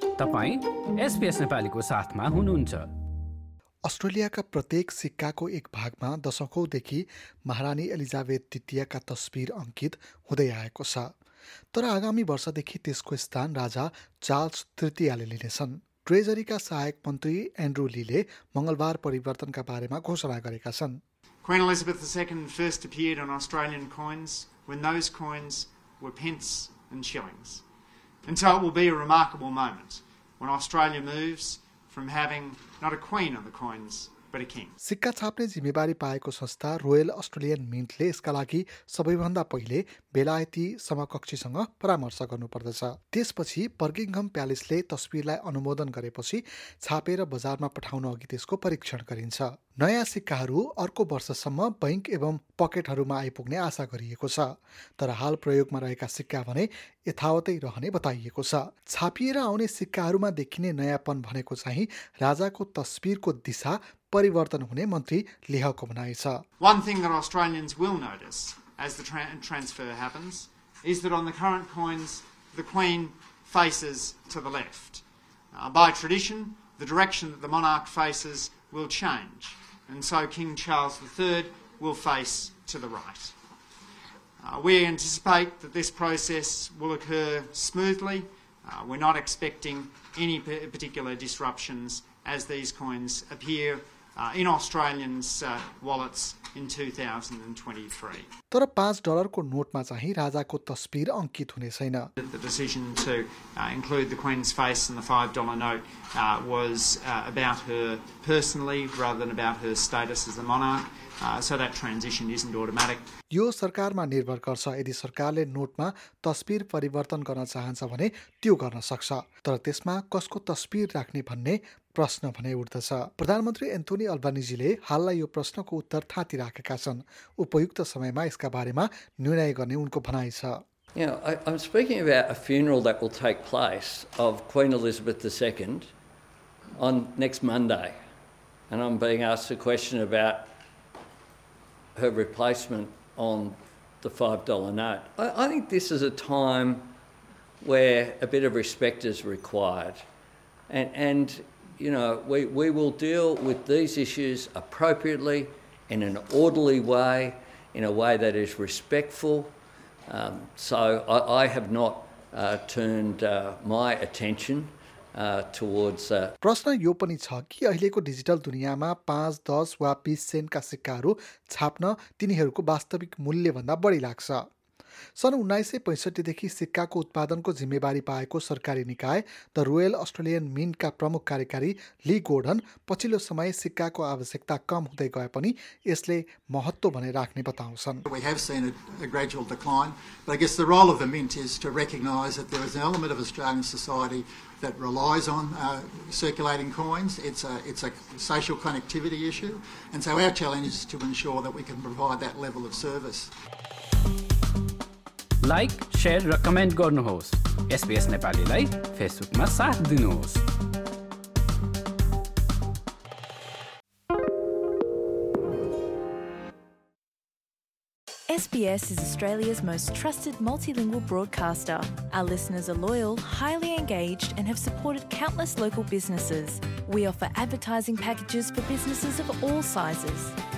तपाईँ एसपिएस नेपालीको साथमा हुनुहुन्छ। अस्ट्रेलियाका प्रत्येक सिक्काको एक भागमा दशकौँदेखि महारानी एलिजाबेथ द्वितीयका तस्बिर अङ्कित हुँदै आएको छ। तर आगामी वर्षदेखि त्यसको स्थान राजा चार्ल्स तृतीयले लिनेछन्। ट्रेजरीका सहायक मन्त्री एन्ड्रू लीले मङ्गलबार परिवर्तनका बारेमा घोषणा गरेका छन्। Queen Elizabeth II first appeared on Australian coins when those coins were pence and shillings. And so it will be a remarkable moment when Australia moves from having not a queen on the coins. सिक्का छाप्ने जिम्मेवारी पाएको संस्था royal Australian मिन्टले यसका लागि सबैभन्दा पहिले बेलायती समकक्षीसँग परामर्श गर्नुपर्दछ त्यसपछि बर्गिङहम प्यालेसले तस्विरलाई अनुमोदन गरेपछि छापेर बजारमा पठाउन अघि त्यसको परीक्षण गरिन्छ नयाँ सिक्काहरू अर्को वर्षसम्म बैङ्क एवं पकेटहरूमा आइपुग्ने आशा गरिएको छ तर हाल प्रयोगमा रहेका सिक्का भने यथावतै रहने बताइएको छ छापिएर आउने सिक्काहरूमा देखिने नयाँपन भनेको चाहिँ राजाको तस्विरको दिशा परिवर्तन हुने मन्त्री लेहको भनाइ छ. Uh, by tradition, the direction that the monarch faces will change, and so King Charles III will face to the right. Uh, we anticipate that this process will occur smoothly. Uh, we're not expecting any particular disruptions as these coins appear uh, in Australians' uh, wallets in 2023. तर पाँच डलरको नोटमा चाहिँ राजाको तस्विर अङ्कित हुने छैन The decision to uh, include the Queen's face in the $5 note uh, was uh, about her personally rather than about her status as a monarch, uh, so that transition isn't automatic. यो सरकारमा निर्भर गर्छ यदि सरकारले नोटमा तस्बिर परिवर्तन गर्न चाहन्छ भने त्यो गर्न सक्छ तर त्यसमा कसको तस्बिर राख्ने भन्ने प्रश्न भने उठ्दछ प्रधानमन्त्री एन्थोनी अल्बानिजीले हाललाई यो प्रश्नको उत्तर थाँती राखेका छन् उपयुक्त समयमा यसका बारेमा निर्णय गर्ने उनको भनाइ छ You know, I, I'm speaking about a funeral that will take place of Queen Elizabeth II on next Monday, and I'm being asked a question about her replacement on the $5 note. I, I think this is a time where a bit of respect is required. And, and you know, we, we will deal with these issues appropriately in an orderly way, in a way that is respectful. Um, so I, I have not uh, turned uh, my attention uh, uh, प्रश्न यो पनि छ कि अहिलेको digital दुनियाँमा पाँच दस वा बिस सेन्टका सिक्काहरू छाप्न तिनीहरूको वास्तविक मूल्यभन्दा बढी लाग्छ सन् उन्नाइस सय पैँसठीदेखि सिक्काको उत्पादनको जिम्मेवारी पाएको सरकारी निकाय द रोयल अस्ट्रेलियन मिन्टका प्रमुख कार्यकारी ली गोर्डन पछिल्लो समय सिक्काको आवश्यकता कम हुँदै गए पनि यसले महत्त्व भने राख्ने बताउँछन् We have seen a, a gradual decline, but I guess the role of the Mint is to recognise that there is an element of Australian society that relies on uh, circulating coins. It's a, it's a social connectivity issue, and so our challenge is to ensure that we can provide that level of service. Like share raw comment गर्नुहोस् SPS नेपालीलाई फेसबुकमा साथ दिनुहोस् SBS is Australia's most trusted multilingual broadcaster. Our listeners are loyal, highly engaged, and have supported countless local businesses. We offer advertising packages for businesses of all sizes.